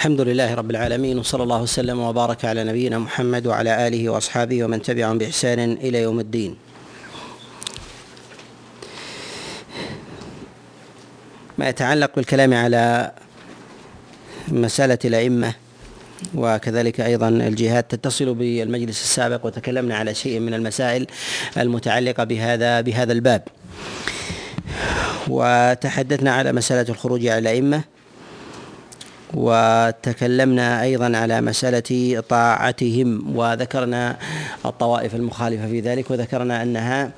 الحمد لله رب العالمين وصلى الله وسلم وبارك على نبينا محمد وعلى آله وأصحابه ومن تبعهم بإحسان إلى يوم الدين. ما يتعلق بالكلام على مسألة الأئمة وكذلك أيضا الجهاد تتصل بالمجلس السابق وتكلمنا على شيء من المسائل المتعلقة بهذا بهذا الباب وتحدثنا على مسألة الخروج على الأئمة وتكلمنا أيضا على مسألة طاعتهم وذكرنا الطوائف المخالفة في ذلك وذكرنا أنها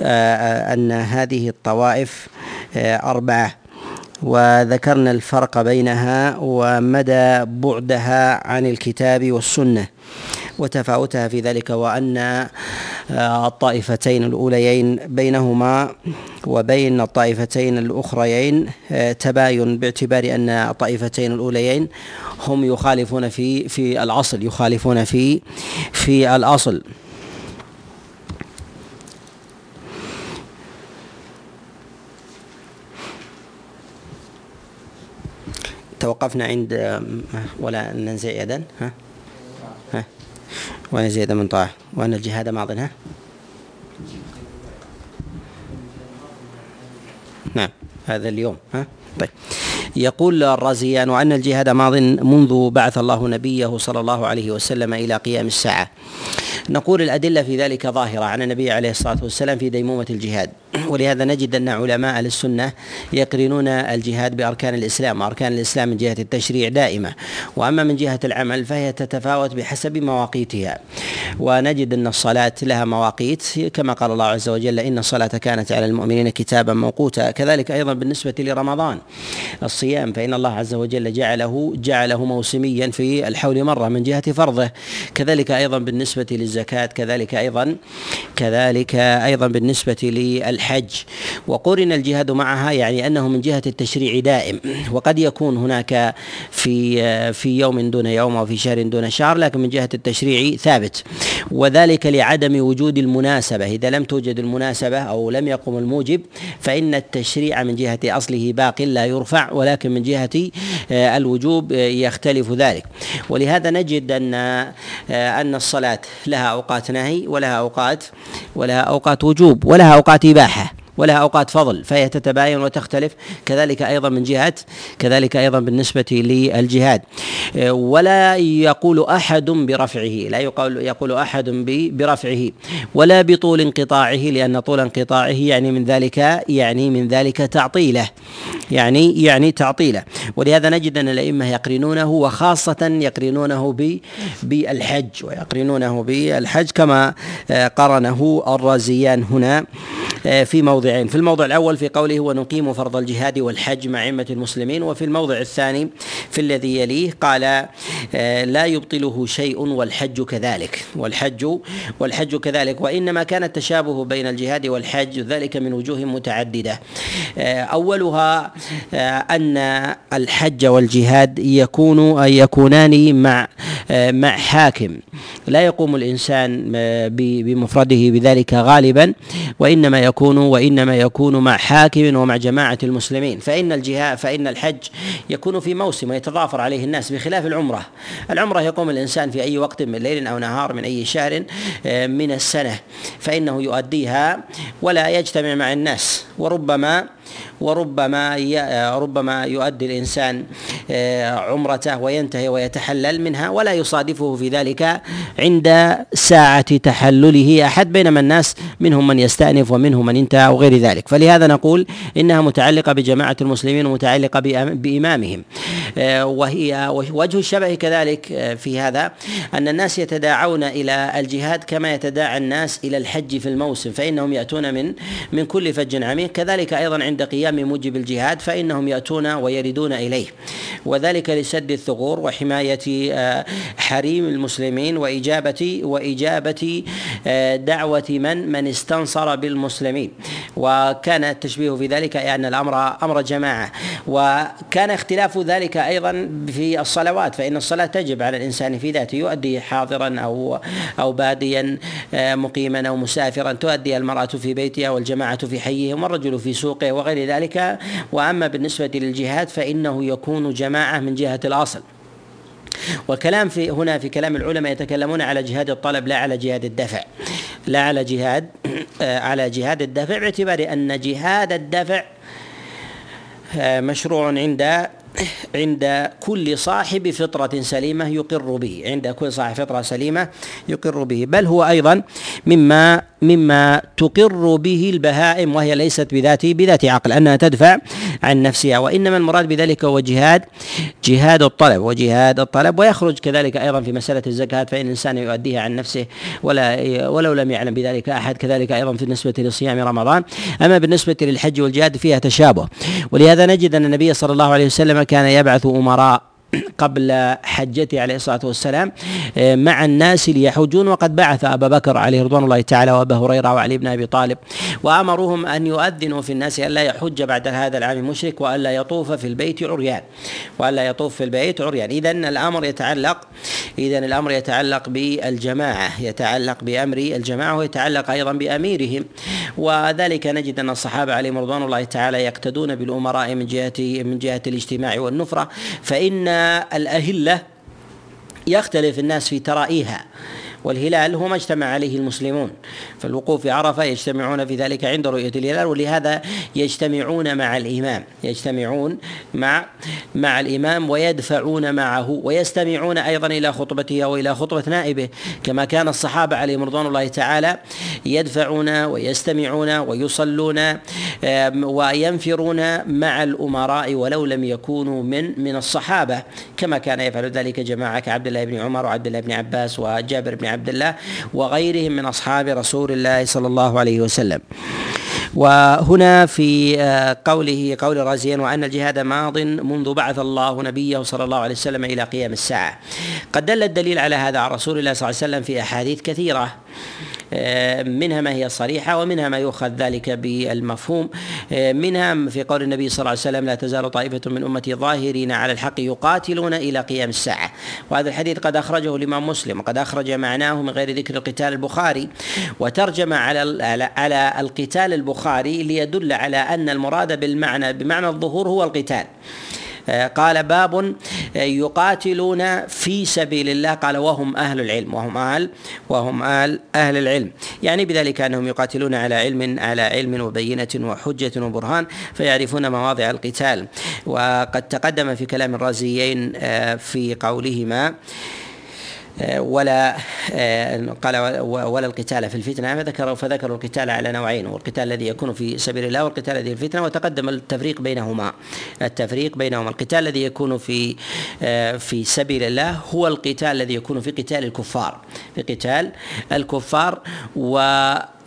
آه، أن هذه الطوائف آه، أربعة وذكرنا الفرق بينها ومدى بعدها عن الكتاب والسنة. وتفاوتها في ذلك وأن آه، الطائفتين الأوليين بينهما وبين الطائفتين الأخريين آه، تباين باعتبار أن الطائفتين الأوليين هم يخالفون في في الأصل يخالفون في في الأصل. توقفنا عند ولا ننزع يدا ها؟ وأن يزيد من طاعة وأن الجهاد ماض ها؟ نعم هذا اليوم ها؟ طيب. يقول الرازيان وأن الجهاد ماض منذ بعث الله نبيه صلى الله عليه وسلم إلى قيام الساعة. نقول الأدلة في ذلك ظاهرة عن النبي عليه الصلاة والسلام في ديمومة الجهاد. ولهذا نجد أن علماء السنة يقرنون الجهاد بأركان الإسلام وأركان الإسلام من جهة التشريع دائمة. وأما من جهة العمل فهي تتفاوت بحسب مواقيتها. ونجد أن الصلاة لها مواقيت كما قال الله عز وجل إن الصلاة كانت على المؤمنين كتابا موقوتا كذلك أيضا بالنسبة لرمضان الصيام فإن الله عز وجل جعله جعله موسميا في الحول مرة من جهة فرضه. كذلك أيضا بالنسبة للزكاة كذلك أيضا كذلك أيضا بالنسبة للحج. وقرن الجهاد معها يعني أنه من جهة التشريع دائم. وقد يكون هناك في في يوم دون يوم أو في شهر دون شهر لكن من جهة التشريع ثابت. وذلك لعدم وجود المناسبة. إذا لم توجد المناسبة أو لم يقم الموجب فإن التشريع من جهة أصله باق لا يرفع ولكن من جهة الوجوب يختلف ذلك. ولهذا نجد أن أن الصلاة لها أوقات نهي ولها أوقات ولها أوقات وجوب ولها أوقات إباحة ولها أوقات فضل فهي تتباين وتختلف كذلك أيضا من جهه كذلك أيضا بالنسبة للجهاد. ولا يقول أحد برفعه لا يقول يقول أحد برفعه ولا بطول انقطاعه لأن طول انقطاعه يعني من ذلك يعني من ذلك تعطيله يعني يعني تعطيله. ولهذا نجد أن الأئمة يقرنونه وخاصة يقرنونه بالحج ويقرنونه بالحج كما قرنه الرازيان هنا. في موضعين. في الموضع الأول في قوله ونقيم فرض الجهاد والحج مع أئمة المسلمين وفي الموضع الثاني في الذي يليه قال آه، لا يبطله شيء والحج كذلك. والحج والحج كذلك. وإنما كان التشابه بين الجهاد والحج ذلك من وجوه متعددة. آه، أولها آه، أن الحج والجهاد يكون يكونان مع مع حاكم. لا يقوم الإنسان بمفرده بذلك غالبا وإنما يكون وإنما يكون مع حاكم ومع جماعة المسلمين. فإن الجهاد فإن الحج يكون في موسم ويتضافر عليه الناس بخلاف العمرة. العمرة يقوم الإنسان في أي وقت من ليل أو نهار من أي شهر آه، من السنة فإنه يؤديها ولا يجتمع مع الناس. وربما وربما ربما يؤدي الإنسان آه، عمرته وينتهي ويتحلل منها ولا يصادفه في ذلك عند ساعة تحلله أحد بينما الناس منهم من يستأنف ومنهم من انتهى وغير ذلك. فلهذا نقول إنها متعلقة بجماعة المسلمين ومتعلقة بإمامهم. آه، وهي وجه الشبه كذلك آه، في هذا أن الناس يتداعون إلى الجهاد كما يتداعى الناس إلى الحج في الموسم فإنهم يأتون من من كل فج عميق. كذلك أيضا عند قيام موجب الجهاد فإنهم يأتون ويردون إليه. وذلك لسد الثغور وحماية آه، حريم المسلمين وإجابة وإجابة دعوة من من استنصر بالمسلمين. وكان التشبيه في ذلك أن الأمر أمر جماعة. وكان اختلاف ذلك أيضا في الصلوات فإن الصلاة تجب على الإنسان في ذاته يؤدي حاضرا أو أو باديا آه، مقيما أو مسافرا. تؤدي المرأة في بيتها والجماعة في حيهم والرجل في سوقه وغير ذلك. وأما بالنسبة للجهاد فإنه يكون جماعة من جهة الأصل. وكلام في هنا في كلام العلماء يتكلمون على جهاد الطلب لا على جهاد الدفع. لا على جهاد آه، على جهاد الدفع باعتبار أن جهاد الدفع آه، مشروع عند عند كل صاحب فطرة سليمة يقر به عند كل صاحب فطرة سليمة يقر به. بل هو أيضا مما مما تقر به البهائم وهي ليست بذات بذات عقل أنها تدفع عن نفسها. وإنما المراد بذلك هو جهاد جهاد الطلب وجهاد الطلب ويخرج كذلك أيضا في مسألة الزكاة فإن الإنسان يؤديها عن نفسه ولا ولو لم يعلم بذلك أحد كذلك أيضا بالنسبة لصيام رمضان. أما بالنسبة للحج والجهاد فيها تشابه. ولهذا نجد أن النبي صلى الله عليه وسلم كان يبعث أمراء قبل حجته عليه الصلاة والسلام آه، مع الناس ليحجون وقد بعث أبا بكر عليه رضوان الله تعالى وأبا هريرة وعلي بن أبي طالب وأمرهم أن يؤذنوا في الناس الا يحج بعد هذا العام مشرك والا يطوف في البيت عريان والا يطوف في البيت عريان. اذا الأمر يتعلق اذا الأمر يتعلق بالجماعة يتعلق بأمر الجماعة ويتعلق أيضا بأميرهم. وذلك نجد أن الصحابة عليهم رضوان الله تعالى يقتدون بالأمراء من جهة من جهة الاجتماع والنفرة. فإن الأهلة يختلف الناس في ترائيها. والهلال هو ما اجتمع عليه المسلمون. فالوقوف في عرفة يجتمعون في ذلك عند رؤية الهلال ولهذا يجتمعون مع الإمام. يجتمعون مع مع الإمام ويدفعون معه ويستمعون أيضا إلى خطبته أو إلى خطبة نائبه. كما كان الصحابة عليهم رضوان الله تعالى يدفعون ويستمعون ويصلون وينفرون مع الأمراء ولو لم يكونوا من من الصحابة. كما كان يفعل ذلك جماعة كعبد الله بن عمر وعبد الله بن عباس وجابر بن عبد الله وغيرهم من أصحاب رسول الله صلى الله عليه وسلم. وهنا في آه، قوله قول الرازيين وأن الجهاد ماض منذ بعث الله نبيه صلى الله عليه وسلم إلى قيام الساعة. قد دل الدليل على هذا عن رسول الله صلى الله عليه وسلم في أحاديث كثيرة. منها ما هي صريحة ومنها ما يؤخذ ذلك بالمفهوم. آه، منها في قول النبي صلى الله عليه وسلم لا تزال طائفة من أمتي ظاهرين على الحق يقاتلون إلى قيام الساعة. وهذا الحديث قد أخرجه الإمام مسلم وقد أخرج معناه من غير ذكر القتال البخاري وترجم على على القتال البخاري ليدل على أن المراد بالمعنى بمعنى الظهور هو القتال. آه، قال باب آه، يقاتلون في سبيل الله قال وهم أهل العلم وهم أهل وهم أهل أهل العلم. يعني بذلك أنهم يقاتلون على علم على علم وبينة وحجة وبرهان فيعرفون مواضع القتال. وقد تقدم في كلام الرازيين آه، في قولهما ولا قال ولا القتال في الفتنة. فذكروا فذكروا القتال على نوعين والقتال الذي يكون في سبيل الله والقتال الذي في الفتنة وتقدم التفريق بينهما. التفريق بينهما. القتال الذي يكون في في سبيل الله هو القتال الذي يكون في قتال الكفار. في قتال الكفار و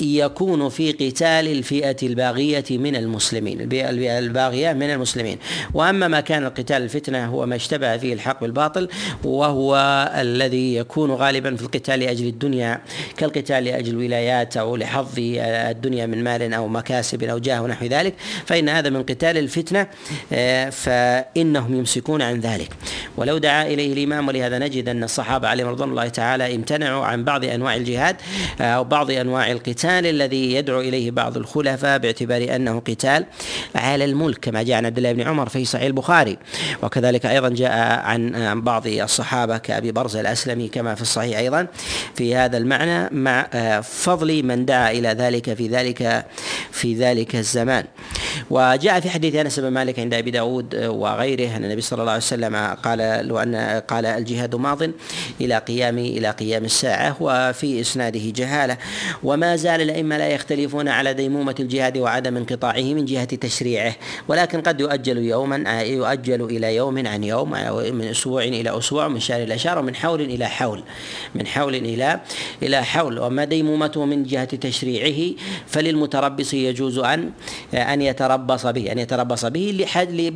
يكون في قتال الفئة الباغية من المسلمين الباغية من المسلمين. وأما ما كان القتال الفتنة هو ما اشتبه فيه الحق بالباطل وهو الذي يكون غالبا في القتال لأجل الدنيا كالقتال لأجل الولايات أو لحظ الدنيا من مال أو مكاسب أو جاه ونحو ذلك. فإن هذا من قتال الفتنة آه، فإنهم يمسكون عن ذلك. ولو دعا إليه الإمام ولهذا نجد أن الصحابة عليهم رضوان الله تعالى امتنعوا عن بعض أنواع الجهاد آه، أو بعض أنواع القتال. القتال الذي يدعو إليه بعض الخلفاء باعتبار أنه قتال على الملك كما جاء عن عبد الله بن عمر في صحيح البخاري. وكذلك أيضا جاء عن بعض الصحابة كأبي برزه الأسلمي كما في الصحيح أيضا. في هذا المعنى مع فضل من دعا إلى ذلك في ذلك في ذلك الزمان. وجاء في حديث أنس بن مالك عند أبي داود وغيره أن النبي صلى الله عليه وسلم قال لو أن قال الجهاد ماض إلى قيام إلى قيام الساعة وفي إسناده جهالة. وما زال الأئمة لا يختلفون على ديمومة الجهاد وعدم انقطاعه من جهة تشريعه ولكن قد يؤجل يوما يؤجل إلى يوم عن يوم من أسبوع إلى أسبوع من شهر إلى شهر ومن حول إلى حول من حول إلى إلى حول. وما ديمومته من جهة تشريعه فللمتربص يجوز أن أن يتربص به أن يتربص به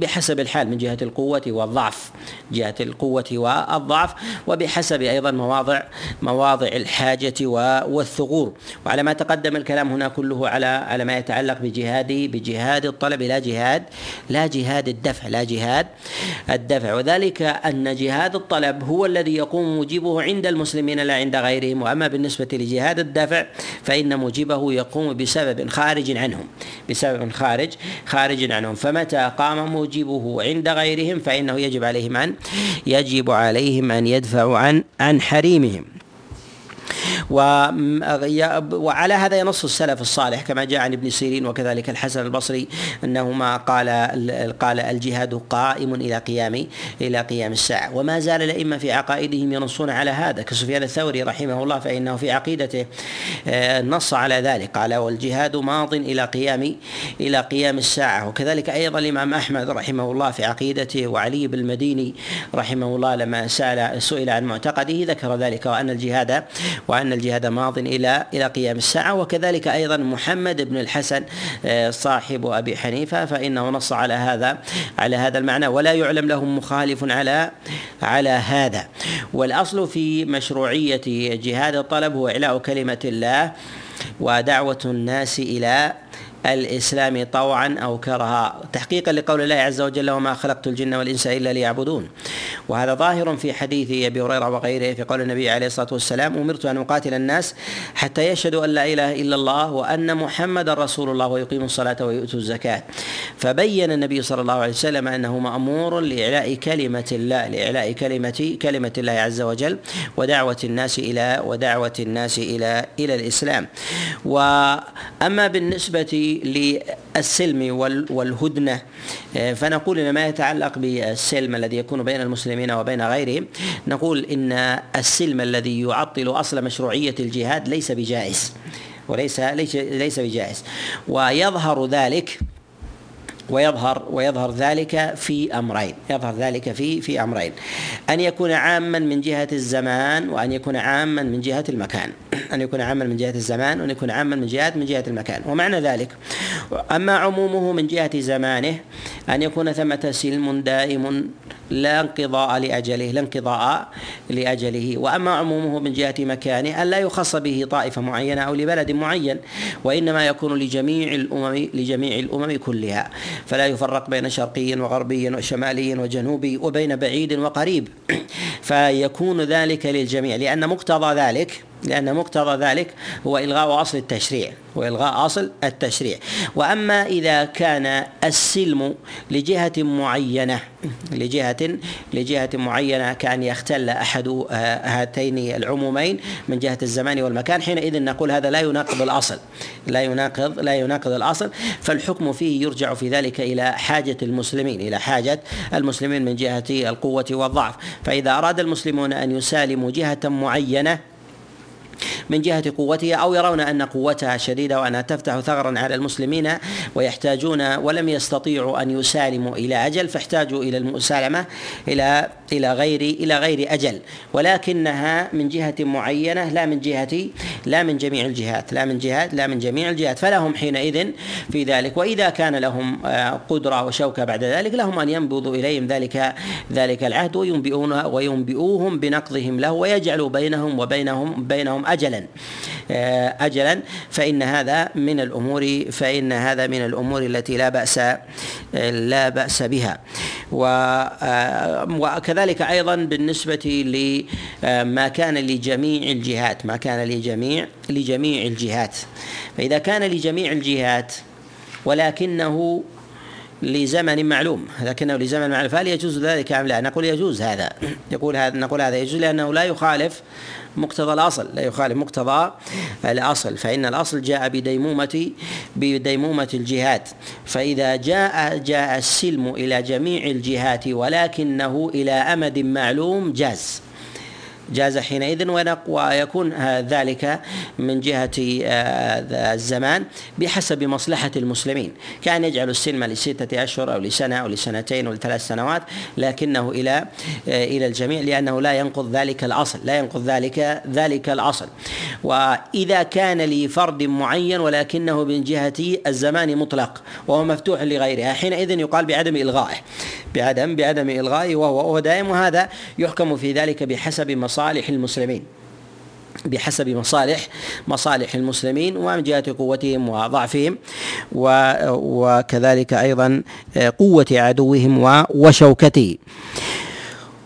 بحسب الحال من جهة القوة والضعف جهة القوة والضعف وبحسب أيضا مواضع مواضع الحاجة والثغور. وعلى ما تقدم الكلام هنا كله على على ما يتعلق بجهاد بجهاد الطلب لا جهاد لا جهاد الدفع لا جهاد الدفع. وذلك أن جهاد الطلب هو الذي يقوم موجبه عند المسلمين لا عند غيرهم. وأما بالنسبة لجهاد الدفع فإن موجبه يقوم بسبب خارج عنهم بسبب خارج خارج عنهم. فمتى قام موجبه عند غيرهم فإنه يجب عليهم أن يجب عليهم أن يدفعوا عن عن حريمهم. وعلى هذا ينص السلف الصالح كما جاء عن ابن سيرين وكذلك الحسن البصري أنهما قال قال الجهاد قائم إلى قيام إلى قيام الساعة. وما زال الأئمة في عقائدهم ينصون على هذا. كسفيان الثوري رحمه الله فإنه في عقيدته آه، نص على ذلك. قال والجهاد ماض إلى قيام إلى قيام الساعة. وكذلك أيضا الإمام أحمد رحمه الله في عقيدته وعلي بن المديني رحمه الله لما سال سئل عن معتقده ذكر ذلك وأن الجهاد وأن الجهاد ماض إلى إلى قيام الساعة. وكذلك أيضا محمد بن الحسن آه، صاحب أبي حنيفة فإنه نص على هذا على هذا المعنى. ولا يعلم لهم مخالف على على هذا. والأصل في مشروعية جهاد الطلب هو إعلاء كلمة الله ودعوة الناس إلى الإسلام طوعا أو كرها. تحقيقا لقول الله عز وجل وما خلقت الجن والإنس إلا ليعبدون وهذا ظاهر في حديث أبي هريرة وغيره في قول النبي عليه الصلاة والسلام أمرت أن أقاتل الناس حتى يشهدوا أن لا إله إلا الله وأن محمدا رسول الله ويقيموا الصلاة ويؤتوا الزكاة فبين النبي صلى الله عليه وسلم أنه مأمور لإعلاء كلمة الله لإعلاء كلمة كلمة الله عز وجل ودعوة الناس إلى ودعوة الناس إلى إلى الإسلام. وأما بالنسبة للسلم والهدنة. آه، فنقول إن ما يتعلق بالسلم الذي يكون بين المسلمين وبين غيرهم نقول إن السلم الذي يعطل أصل مشروعية الجهاد ليس بجائز وليس ليس ليس بجائز. ويظهر ذلك ويظهر ويظهر ذلك في أمرين يظهر ذلك في في أمرين. أن يكون عاما من جهة الزمان وأن يكون عاما من جهة المكان. أن يكون عاما من جهة الزمان وأن يكون عاما من جهة من جهة المكان. ومعنى ذلك أما عمومه من جهة زمانه أن يكون ثمة سلم دائم لا انقضاء لأجله لا انقضاء لأجله. وأما عمومه من جهة مكانه أن لا يخص به طائفة معينة أو لبلد معين وإنما يكون لجميع الأمم لجميع الأمم كلها. فلا يفرق بين شرقي وغربي وشمالي وجنوبي وبين بعيد وقريب. فيكون ذلك للجميع لأن مقتضى ذلك لأن مقتضى ذلك هو إلغاء أصل التشريع وإلغاء أصل التشريع. وأما إذا كان السلم لجهة معينة لجهة لجهة معينة كأن يختل أحد آه، هاتين العمومين من جهة الزمان والمكان حينئذ نقول هذا لا يناقض الأصل لا يناقض لا يناقض الأصل فالحكم فيه يرجع في ذلك إلى حاجة المسلمين إلى حاجة المسلمين من جهة القوة والضعف. فإذا أراد المسلمون أن يسالموا جهة معينة من جهة قوتها أو يرون أن قوتها شديدة وأنها تفتح ثغرا على المسلمين ويحتاجون ولم يستطيعوا أن يسالموا إلى أجل فاحتاجوا إلى المسالمة إلى إلى غير إلى غير أجل. ولكنها من جهة معينة لا من جهة لا من جميع الجهات لا من جهات لا من جميع الجهات. فلهم حينئذ في ذلك. وإذا كان لهم آه، قدرة وشوكة بعد ذلك لهم أن ينبضوا إليهم ذلك ذلك العهد وينبئون وينبئوهم بنقضهم له ويجعلوا بينهم وبينهم بينهم أجلا. آه، أجلا. فإن هذا من الأمور فإن هذا من الأمور التي لا بأس لا بأس بها. آه، وكذلك أيضا بالنسبة لما كان لجميع الجهات ما كان لجميع لجميع الجهات. فإذا كان لجميع الجهات ولكنه لزمن معلوم. لكنه لزمن معلوم. فهل يجوز ذلك أم لا؟ نقول يجوز هذا. يقول هذا نقول هذا يجوز لأنه لا يخالف مقتضى الأصل. لا يخالف مقتضى الأصل. فإن الأصل جاء بديمومه بديمومة الجهات فإذا جاء جاء السلم إلى جميع الجهات ولكنه إلى أمد معلوم جاز. جاز حينئذ ويكون ذلك من جهة آه، الزمان بحسب مصلحة المسلمين. كان يجعل السلم لستة أشهر أو لسنة أو لسنتين أو لثلاث سنوات لكنه إلى آه، إلى الجميع لأنه لا ينقض ذلك الأصل لا ينقض ذلك ذلك الأصل. وإذا كان لفرد معين ولكنه من جهة الزمان مطلق وهو مفتوح لغيرها حينئذ يقال بعدم إلغائه بعدم بعدم إلغائه وهو دائم وهذا يحكم في ذلك بحسب مصلحة مصالح المسلمين بحسب مصالح مصالح المسلمين ومن جهة قوتهم وضعفهم وكذلك أيضا قوة عدوهم وشوكته.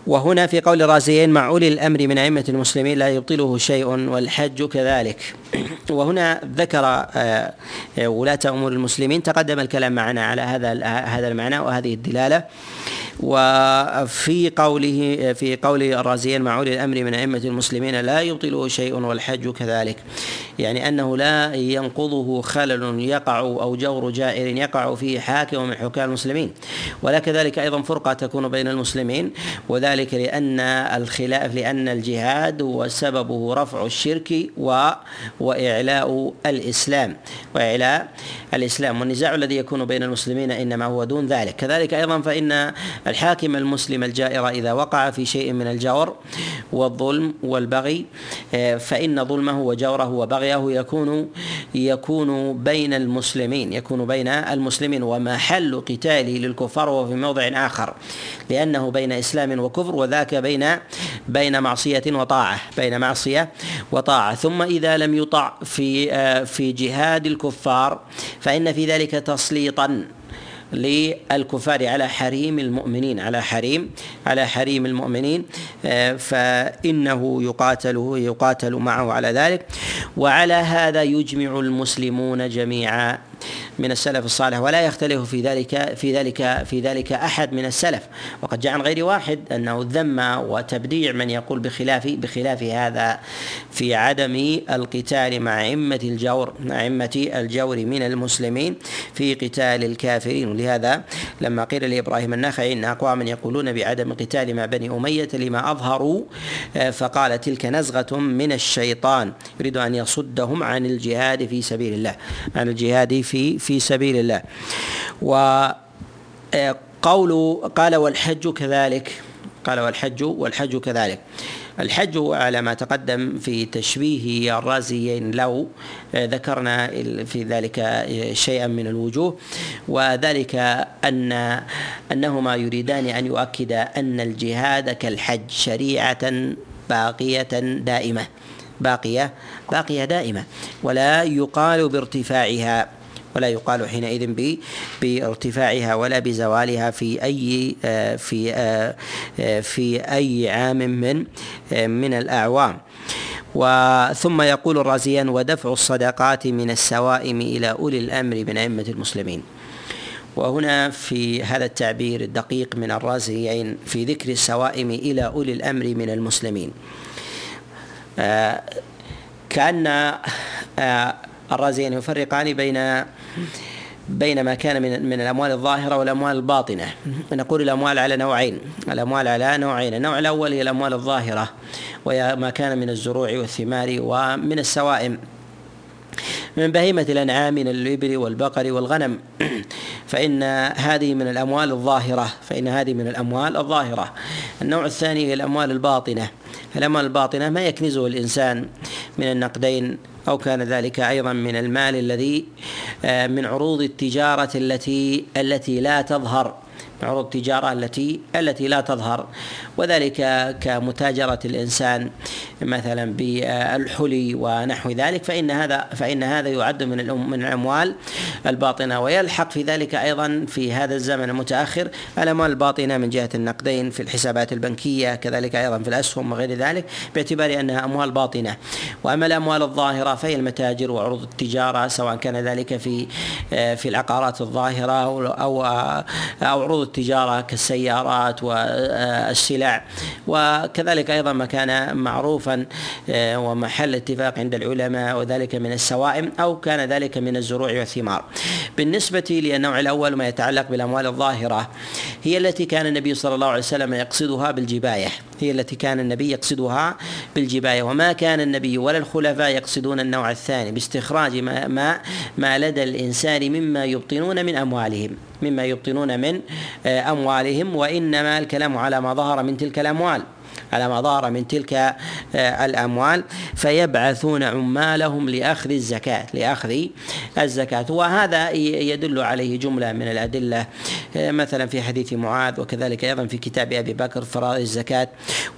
وهنا في قول الرازيين مع أولي الأمر من أئمة المسلمين لا يبطله شيء والحج كذلك. وهنا ذكر آه، ولاة أمور المسلمين تقدم الكلام معنا على هذا هذا المعنى وهذه الدلالة. وفي قوله في قول الرازيين مع أولي الأمر من أئمة المسلمين لا يبطله شيء والحج كذلك. يعني أنه لا ينقضه خلل يقع أو جور جائر يقع فيه حاكم من حكام المسلمين. ولا كذلك أيضا فرقة تكون بين المسلمين وذلك لأن الخلاف لأن الجهاد وسببه رفع الشرك و وإعلاء الإسلام. وإعلاء الإسلام والنزاع الذي يكون بين المسلمين إنما هو دون ذلك. كذلك أيضا فإن الحاكم المسلم الجائر إذا وقع في شيء من الجور والظلم والبغي آه، فإن ظلمه وجوره وبغيه يكون يكون بين المسلمين يكون بين المسلمين. ومحل قتاله للكفار وهو في موضع آخر؟ لأنه بين إسلام وكفر وذاك بين بين معصية وطاعة بين معصية وطاعة. ثم إذا لم يطع في آه، في جهاد الكفار فإن في ذلك تسليطا للكفار على حريم المؤمنين على حريم على حريم المؤمنين. آه، فإنه يقاتل يقاتل معه على ذلك. وعلى هذا يجمع المسلمون جميعا. من السلف الصالح ولا يختلف في ذلك في ذلك في ذلك أحد من السلف. وقد جاء عن غير واحد أنه ذم وتبديع من يقول بخلاف بخلاف هذا في عدم القتال مع أئمة الجور أئمة الجور من المسلمين في قتال الكافرين. ولهذا لما قيل لإبراهيم النخعي إن اقواما يقولون بعدم القتال مع بني أمية لما أظهروا فقال تلك نزغة من الشيطان يريد أن يصدهم عن الجهاد في سبيل الله عن الجهاد في في سبيل الله وقول آه، قال والحج كذلك قال والحج والحج كذلك. الحج على ما تقدم في تشبيه الرازيين لو آه، ذكرنا في ذلك آه، شيئا من الوجوه. وذلك أن أنهما يريدان أن يؤكدا أن الجهاد كالحج شريعة باقية دائمة باقية باقية دائمة. ولا يقال بارتفاعها. ولا يقال حينئذ بارتفاعها ولا بزوالها في أي آه، في آه، آه، في أي عام من من الأعوام. وثم يقول الرازيان ودفع الصدقات من السوائم إلى أولي الأمر من أئمة المسلمين. وهنا في هذا التعبير الدقيق من الرازيين في ذكر السوائم إلى أولي الأمر من المسلمين. كأن الرازيين يفرقان بين بين ما كان من من الأموال الظاهرة والأموال الباطنة. نقول الأموال على نوعين. الأموال على نوعين. النوع الأول هي الأموال الظاهرة وهي ما كان من الزروع والثمار ومن السوائم. من بهيمة الأنعام من الإبل والبقر والغنم. فإن هذه من الأموال الظاهرة. فإن هذه من الأموال الظاهرة. النوع الثاني هي الأموال الباطنة. الأموال الباطنة ما يكنزه الإنسان من النقدين أو كان ذلك أيضا من المال الذي آه، من عروض التجارة التي التي لا تظهر. عروض التجارة التي التي لا تظهر. وذلك كمتاجرة الإنسان مثلا بالحلي ونحو ذلك فإن هذا فإن هذا يعد من من الأموال الباطنة. ويلحق في ذلك أيضا في هذا الزمن المتأخر الأموال الباطنة من جهة النقدين في الحسابات البنكية كذلك أيضا في الأسهم وغير ذلك باعتبار أنها أموال باطنة. وأما الأموال الظاهرة فهي المتاجر وعروض التجارة سواء كان ذلك في في العقارات الظاهرة أو أو عروض التجارة كالسيارات والسلع. وكذلك أيضا ما كان معروفا آه، ومحل اتفاق عند العلماء وذلك من السوائم أو كان ذلك من الزروع والثمار. بالنسبة للنوع الأول ما يتعلق بالأموال الظاهرة هي التي كان النبي صلى الله عليه وسلم يقصدها بالجباية. هي التي كان النبي يقصدها بالجباية. وما كان النبي ولا الخلفاء يقصدون النوع الثاني باستخراج ما ما, ما لدى الإنسان مما يبطنون من أموالهم. مما يبطنون من آه، أموالهم وإنما الكلام على ما ظهر من تلك الأموال على ما ظهر من تلك آه، الأموال. فيبعثون عمالهم لأخذ الزكاة لأخذ الزكاة. وهذا يدل عليه جملة من الأدلة آه، مثلا في حديث معاذ وكذلك أيضا في كتاب أبي بكر فرائض الزكاة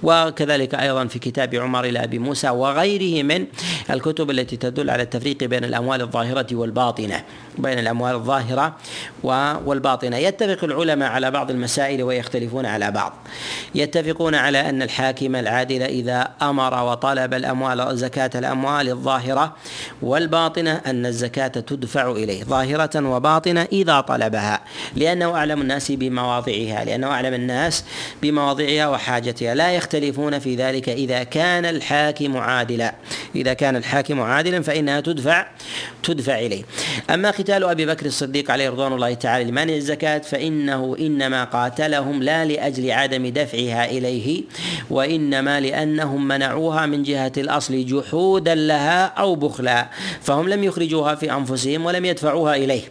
وكذلك أيضا في كتاب عمر إلى أبي موسى وغيره من الكتب التي تدل على التفريق بين الأموال الظاهرة والباطنة. بين الأموال الظاهرة والباطنة. يتفق العلماء على بعض المسائل ويختلفون على بعض. يتفقون على أن الحاكم العادل إذا أمر وطلب الأموال زكاة الأموال الظاهرة والباطنة أن الزكاة تدفع إليه ظاهرة وباطنة إذا طلبها لأنه أعلم الناس بمواضعها لأنه أعلم الناس بمواضعها وحاجتها. لا يختلفون في ذلك إذا كان الحاكم عادلا. إذا كان الحاكم عادلا فإنها تدفع تدفع إليه. أما قتال أبي بكر الصديق عليه رضوان الله تعالى لمانع الزكاة فإنه إنما قاتلهم لا لأجل عدم دفعها إليه وإنما لأنهم منعوها من جهة الأصل جحودا لها أو بخلا فهم لم يخرجوها في أنفسهم ولم يدفعوها إليه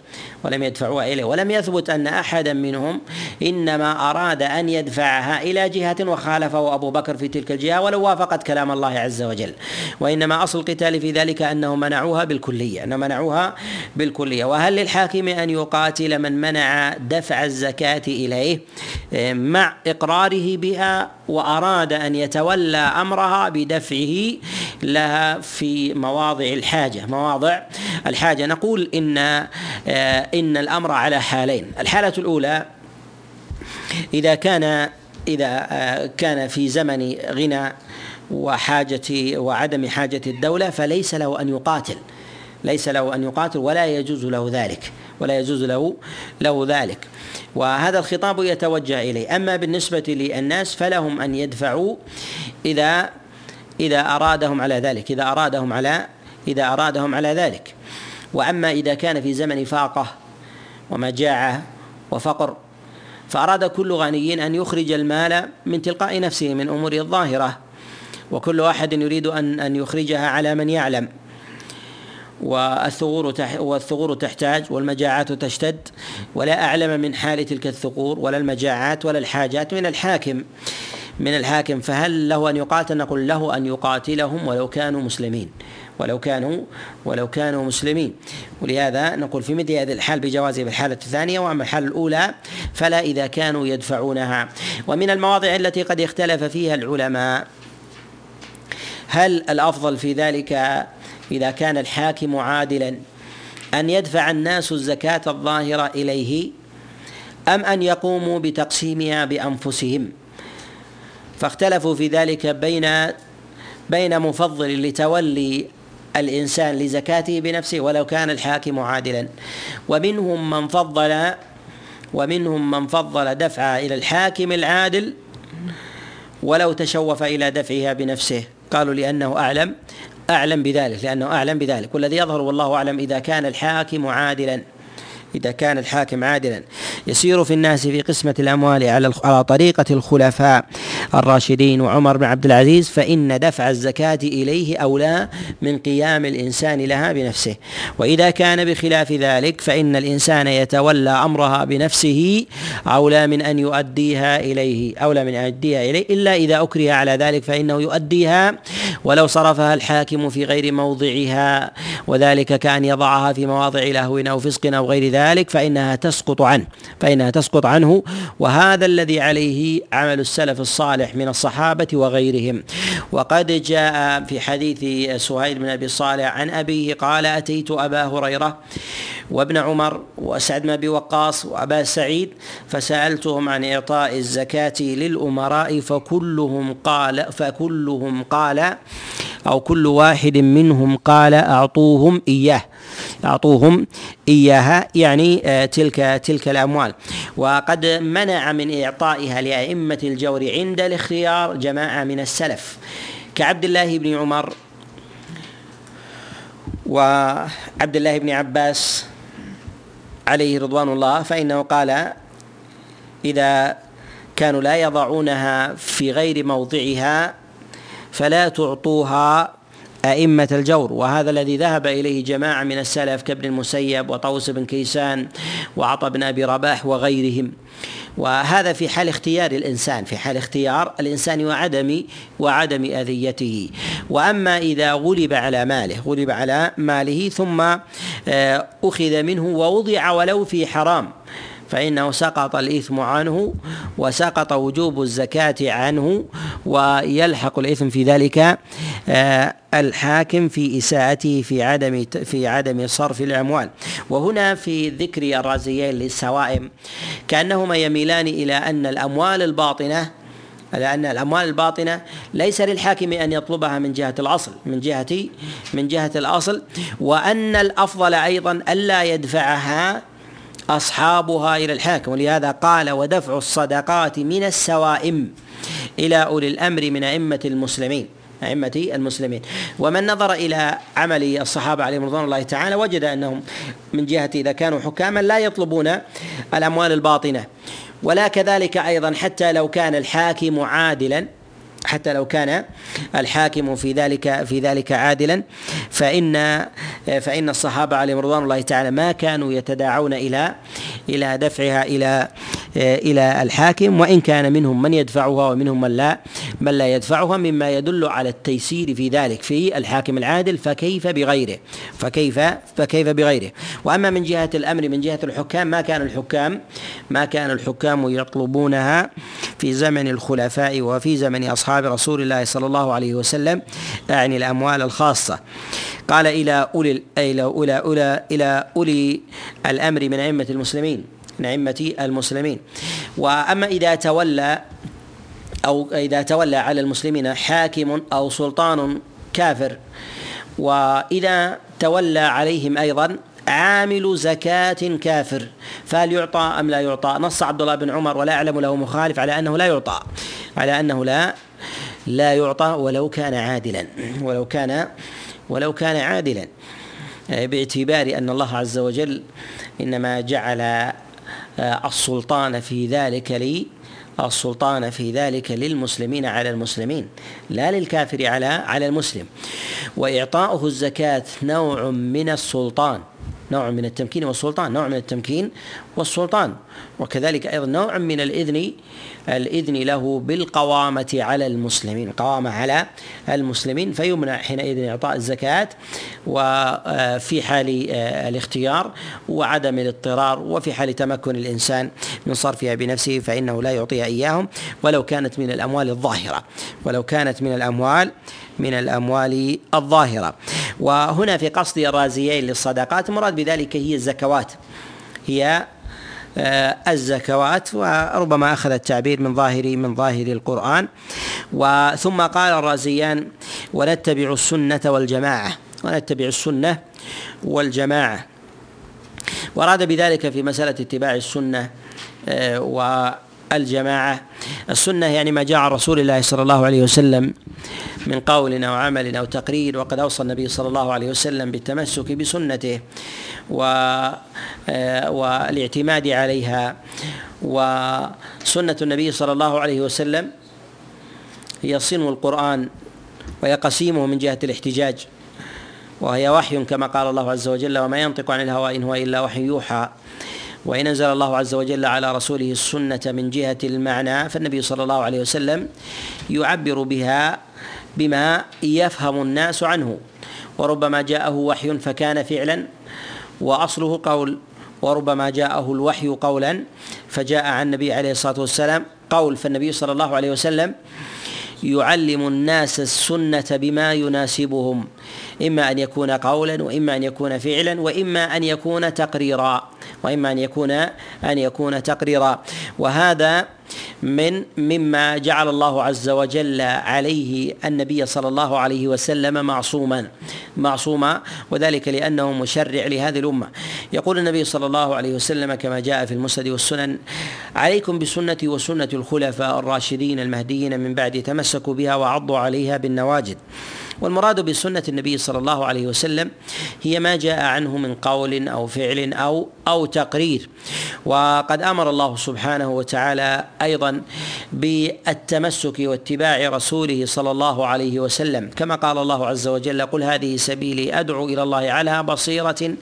ولم يدفعوها إليه ولم يثبت أن أحدا منهم إنما أراد أن يدفعها إلى جهة وخالفه أبو بكر في تلك الجهة ولو وافقت كلام الله عز وجل وإنما أصل القتال في ذلك أنه منعوها بالكلية أنه منعوها بالكلية. وهل للحاكم أن يقاتل من منع دفع الزكاة إليه؟ مع إقراره بها وأراد أن يتولى أمرها بدفعه لها في مواضع الحاجة مواضع الحاجة. نقول إن إن الأمر على حالين. الحالة الأولى إذا كان إذا كان في زمن غنى وحاجة وعدم حاجة الدولة فليس له أن يقاتل. ليس له أن يقاتل ولا يجوز له ذلك ولا يجوز له له ذلك. وهذا الخطاب يتوجه إليه. أما بالنسبة للناس فلهم أن يدفعوا إذا إذا أرادهم على ذلك إذا أرادهم على إذا أرادهم على ذلك. وأما إذا كان في زمن فاقة ومجاعة وفقر فأراد كل غني أن يخرج المال من تلقاء نفسه من أموره الظاهرة وكل واحد يريد أن أن يخرجها على من يعلم. والثغور والثغور تحتاج والمجاعات تشتد ولا أعلم من حال تلك الثغور ولا المجاعات ولا الحاجات من الحاكم من الحاكم. فهل له أن يقاتل؟ نقول له أن يقاتلهم ولو كانوا مسلمين ولو كانوا ولو كانوا مسلمين. ولهذا نقول في مثل هذه الحال بجوازه بالحالة الثانية وأما الحالة الأولى فلا إذا كانوا يدفعونها. ومن المواضع التي قد اختلف فيها العلماء هل الأفضل في ذلك إذا كان الحاكم عادلا أن يدفع الناس الزكاة الظاهرة إليه أم أن يقوموا بتقسيمها بأنفسهم. فاختلفوا في ذلك بين بين مفضل لتولي الإنسان لزكاته بنفسه ولو كان الحاكم عادلا. ومنهم من فضل ومنهم من فضل دفعها إلى الحاكم العادل ولو تشوف إلى دفعها بنفسه. قالوا لأنه أعلم. أعلم بذلك لأنه أعلم بذلك. والذي يظهر والله أعلم إذا كان الحاكم عادلا. إذا كان الحاكم عادلا. يسير في الناس في قسمة الأموال على على طريقة الخلفاء الراشدين وعمر بن عبد العزيز فإن دفع الزكاة إليه أولى من قيام الإنسان لها بنفسه. وإذا كان بخلاف ذلك فإن الإنسان يتولى أمرها بنفسه أولى من أن يؤديها إليه أولى من أن يؤديها إليه. إلا إذا أكره على ذلك فإنه يؤديها ولو صرفها الحاكم في غير موضعها وذلك كأن يضعها في مواضع لهو أو فسق أو غير ذلك فإنها تسقط عنه فإنها تسقط عنه وهذا الذي عليه عمل السلف الصالح من الصحابة وغيرهم. وقد جاء في حديث سهيل بن أبي صالح عن أبيه قال أتيت أبا هريرة وابن عمر وسعد بن أبي وقاص وأبا سعيد فسألتهم عن إعطاء الزكاة للأمراء فكلهم قال فكلهم قال أو كل واحد منهم قال أعطوهم إياه أعطوهم إياها يعني آه، تلك تلك الأموال. وقد منع من إعطائها لأئمة الجور عند الاختيار جماعة من السلف. كعبد الله بن عمر وعبد الله بن عباس عليه رضوان الله فإنه قال إذا كانوا لا يضعونها في غير موضعها فلا تعطوها أئمة الجور. وهذا الذي ذهب إليه جماعة من السلف كابن المسيب وطوس بن كيسان وعطى بن أبي رباح وغيرهم. وهذا في حال اختيار الإنسان في حال اختيار الإنسان وعدم وعدم أذيته. وأما إذا غلب على ماله غلب على ماله ثم آه، أخذ منه ووضع ولو في حرام. فإنه سقط الإثم عنه وسقط وجوب الزكاة عنه ويلحق الإثم في ذلك آه، الحاكم في إساءته في عدم في عدم صرف الأموال. وهنا في ذكر الرازيين للسوائم كأنهما يميلان إلى أن الأموال الباطنة لأن الأموال الباطنة ليس للحاكم أن يطلبها من جهة الأصل من جهة من جهة الأصل وأن الأفضل أيضا ألا يدفعها أصحابها إلى الحاكم. ولهذا قال ودفع الصدقات من السوائم إلى أولي الأمر من أئمة المسلمين. أئمة المسلمين. ومن نظر إلى عمل الصحابة عليهم رضوان الله تعالى وجد أنهم من جهة إذا كانوا حكاما لا يطلبون الأموال الباطنة. ولا كذلك أيضا حتى لو كان الحاكم عادلا حتى لو كان الحاكم في ذلك في ذلك عادلا. فإن فإن الصحابة عليهم رضوان الله تعالى ما كانوا يتداعون إلى إلى دفعها إلى إلى الحاكم. وإن كان منهم من يدفعها ومنهم من لا من لا يدفعها مما يدل على التيسير في ذلك في الحاكم العادل. فكيف بغيره؟ فكيف فكيف بغيره؟ وأما من جهة الأمر من جهة الحكام ما كان الحكام ما كان الحكام يطلبونها في زمن الخلفاء وفي زمن أصحاب رسول الله صلى الله عليه وسلم أعني الأموال الخاصة قال إلى أولي إلى أولى أولى إلى أولي الأمر من أئمة المسلمين من أئمة المسلمين وأما إذا تولى أو إذا تولى على المسلمين حاكم أو سلطان كافر وإذا تولى عليهم أيضا عامل زكاة كافر فهل يعطى أم لا يعطى؟ نص عبد الله بن عمر ولا أعلم له مخالف على أنه لا يعطى على أنه لا لا يعطى ولو كان عادلا. ولو كان ولو كان عادلا. باعتبار أن الله عز وجل إنما جعل آه، السلطان في ذلك لي السلطان في ذلك للمسلمين على المسلمين لا للكافر على على المسلم. وإعطاؤه الزكاة نوع من السلطان نوع من التمكين والسلطان نوع من التمكين والسلطان. وكذلك أيضا نوع من الإذن الإذن له بالقوامة على المسلمين. القوامة على المسلمين فيمنع حينئذ إعطاء الزكاة وفي حال آه، الاختيار وعدم الاضطرار وفي حال تمكن الإنسان من صرفها بنفسه فإنه لا يعطيها إياهم ولو كانت من الأموال الظاهرة ولو كانت من الأموال من الأموال الظاهرة. وهنا في قصد الرازيين للصدقات المراد بذلك هي الزكوات هي آه، الزكوات وربما أخذ التعبير من ظاهر من ظاهر القرآن. وثم قال الرازيان ونتبع السنة والجماعة. ونتبع السنة والجماعة. واراد بذلك في مسألة اتباع السنة آه، والجماعه السنة يعني ما جاء عن رسول الله صلى الله عليه وسلم من قول أو عمل أو تقرير وقد أوصى النبي صلى الله عليه وسلم بالتمسك بسنته و آه، والاعتماد عليها. وسنة النبي صلى الله عليه وسلم هي صنو القرآن وهي قسيمه من جهة الاحتجاج وهي وحي كما قال الله عز وجل وما ينطق عن الهوى إن هو إلا وحي يوحى وإن أنزل الله عز وجل على رسوله السنة من جهة المعنى فالنبي صلى الله عليه وسلم يعبر بها بما يفهم الناس عنه. وربما جاءه وحي فكان فعلا وأصله قول وربما جاءه الوحي قولا فجاء عن النبي عليه الصلاة والسلام قول فالنبي صلى الله عليه وسلم يعلم الناس السنة بما يناسبهم. إما أن يكون قولا وإما أن يكون فعلا وإما أن يكون تقريرا وإما أن يكون أن يكون تقريرا. وهذا من مما جعل الله عز وجل عليه النبي صلى الله عليه وسلم معصوما معصوما وذلك لأنه مشرع لهذه الأمة. يقول النبي صلى الله عليه وسلم كما جاء في المسند والسنن عليكم بسنتي وسنة الخلفاء الراشدين المهديين من بعد تمسكوا بها وعضوا عليها بالنواجد والمراد بسنة النبي صلى الله عليه وسلم هي ما جاء عنه من قول أو فعل أو أو تقرير. وقد أمر الله سبحانه وتعالى أيضا بالتمسك واتباع رسوله صلى الله عليه وسلم. كما قال الله عز وجل قل هذه سبيلي أدعو إلى الله على بصيرة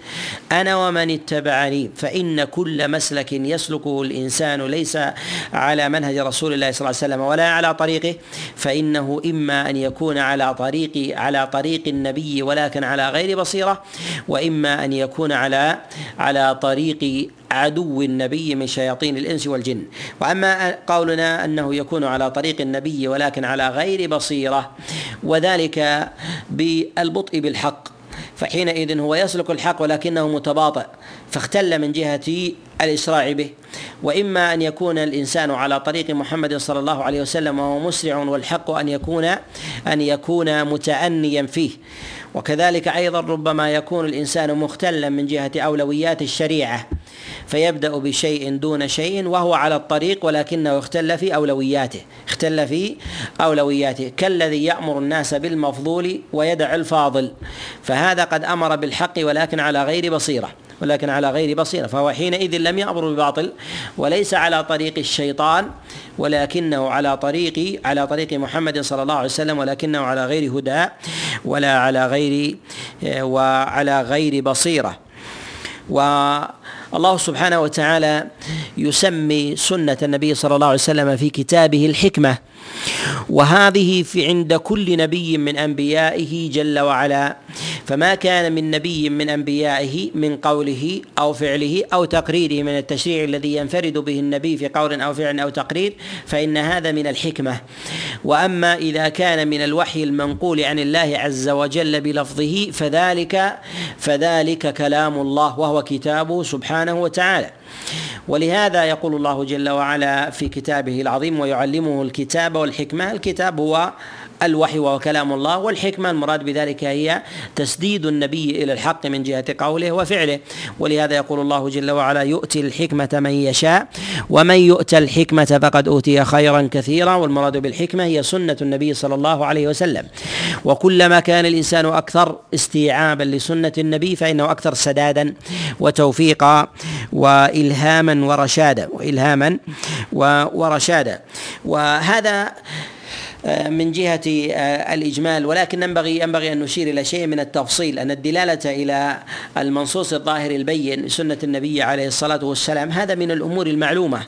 أنا ومن اتبعني فإن كل مسلك يسلكه الإنسان ليس على منهج رسول الله صلى الله عليه وسلم ولا على طريقه فإنه إما أن يكون على طريق على طريق النبي ولكن على غير بصيرة وإما أن يكون على على طريق عدو النبي من شياطين الإنس والجن. وأما قولنا أنه يكون على طريق النبي ولكن على غير بصيرة وذلك بالبطء بالحق. فحينئذ هو يسلك الحق ولكنه متباطئ فاختل من جهة الإسراع به. وإما أن يكون الإنسان على طريق محمد صلى الله عليه وسلم وهو مسرع والحق أن يكون أن يكون متأنيا فيه. وكذلك أيضا ربما يكون الإنسان مختلا من جهة أولويات الشريعة. فيبدأ بشيء دون شيء وهو على الطريق ولكنه اختل في أولوياته اختل في أولوياته. كالذي يأمر الناس بالمفضول ويدع الفاضل. فهذا قد أمر بالحق ولكن على غير بصيرة ولكن على غير بصيرة. فهو حينئذ لم يأمر بباطل وليس على طريق الشيطان ولكنه على طريق على طريق محمد صلى الله عليه وسلم ولكنه على غير هدى ولا على غير وعلى غير بصيرة. والله سبحانه وتعالى يسمي سنة النبي صلى الله عليه وسلم في كتابه الحكمة. وهذه في عند كل نبي من أنبيائه جل وعلا. فما كان من نبي من أنبيائه من قوله أو فعله أو تقريره من التشريع الذي ينفرد به النبي في قول أو فعل أو تقرير فإن هذا من الحكمة. وأما إذا كان من الوحي المنقول عن الله عز وجل بلفظه فذلك فذلك كلام الله وهو كتابه سبحانه وتعالى. ولهذا يقول الله جل وعلا في كتابه العظيم ويعلمه الكتاب والحكمة. الكتاب هو الوحي وهو كلام الله والحكمة المراد بذلك هي تسديد النبي إلى الحق من جهة قوله وفعله. ولهذا يقول الله جل وعلا يؤتي الحكمة من يشاء ومن يؤتى الحكمة فقد أوتي خيرا كثيرا. والمراد بالحكمة هي سنة النبي صلى الله عليه وسلم. وكلما كان الإنسان أكثر استيعابا لسنة النبي فإنه أكثر سدادا وتوفيقا وإلهاما ورشادا وإلهاما ورشادا. وهذا من جهة آه، الإجمال ولكن ينبغي ينبغي أن نشير إلى شيء من التفصيل أن الدلالة إلى المنصوص الظاهر البين سنة النبي عليه الصلاة والسلام هذا من الأمور المعلومة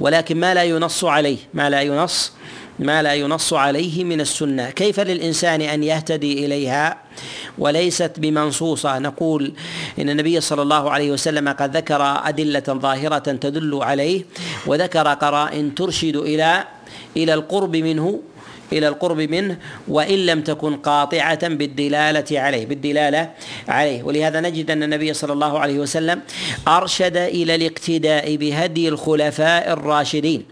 ولكن ما لا ينص عليه ما لا ينص ما لا ينص عليه من السنة. كيف للإنسان أن يهتدي إليها؟ وليست بمنصوصة. نقول إن النبي صلى الله عليه وسلم قد ذكر أدلة ظاهرة تدل عليه وذكر قرائن ترشد إلى إلى القرب منه إلى القرب منه وإن لم تكن قاطعة بالدلالة عليه بالدلالة عليه. ولهذا نجد أن النبي صلى الله عليه وسلم أرشد إلى الاقتداء بهدي الخلفاء الراشدين.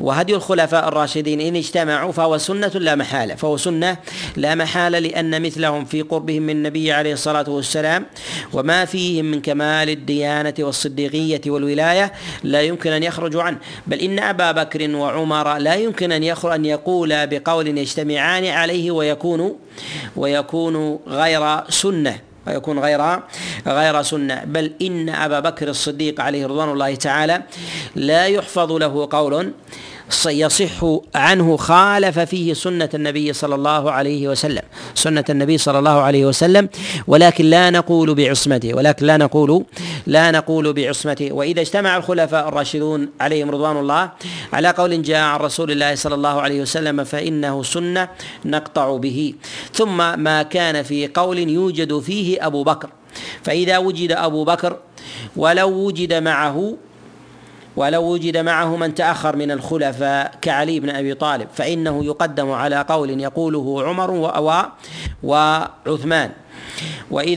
وهدي الخلفاء الراشدين إن اجتمعوا فهو سنة لا محالة. فهو سنة لا محالة لأن مثلهم في قربهم من النبي عليه الصلاة والسلام وما فيهم من كمال الديانة والصديقية والولاية لا يمكن أن يخرجوا عنه. بل إن أبا بكر وعمر لا يمكن أن يخرج أن يقول بقول يجتمعان عليه ويكون ويكون غير سنة ويكون غير غير سنة. بل إن أبا بكر الصديق عليه رضوان الله تعالى لا يحفظ له قول يصح عنه خالف فيه سنة النبي صلى الله عليه وسلم سنة النبي صلى الله عليه وسلم ولكن لا نقول بعصمته ولكن لا نقول لا نقول بعصمته. وإذا اجتمع الخلفاء الراشدون عليهم رضوان الله على قول جاء عن رسول الله صلى الله عليه وسلم فإنه سنة نقطع به. ثم ما كان في قول يوجد فيه أبو بكر. فإذا وجد أبو بكر ولو وجد معه ولو وجد معه من تأخر من الخلفاء كعلي بن أبي طالب فإنه يقدم على قول يقوله عمر وعثمان. وإذا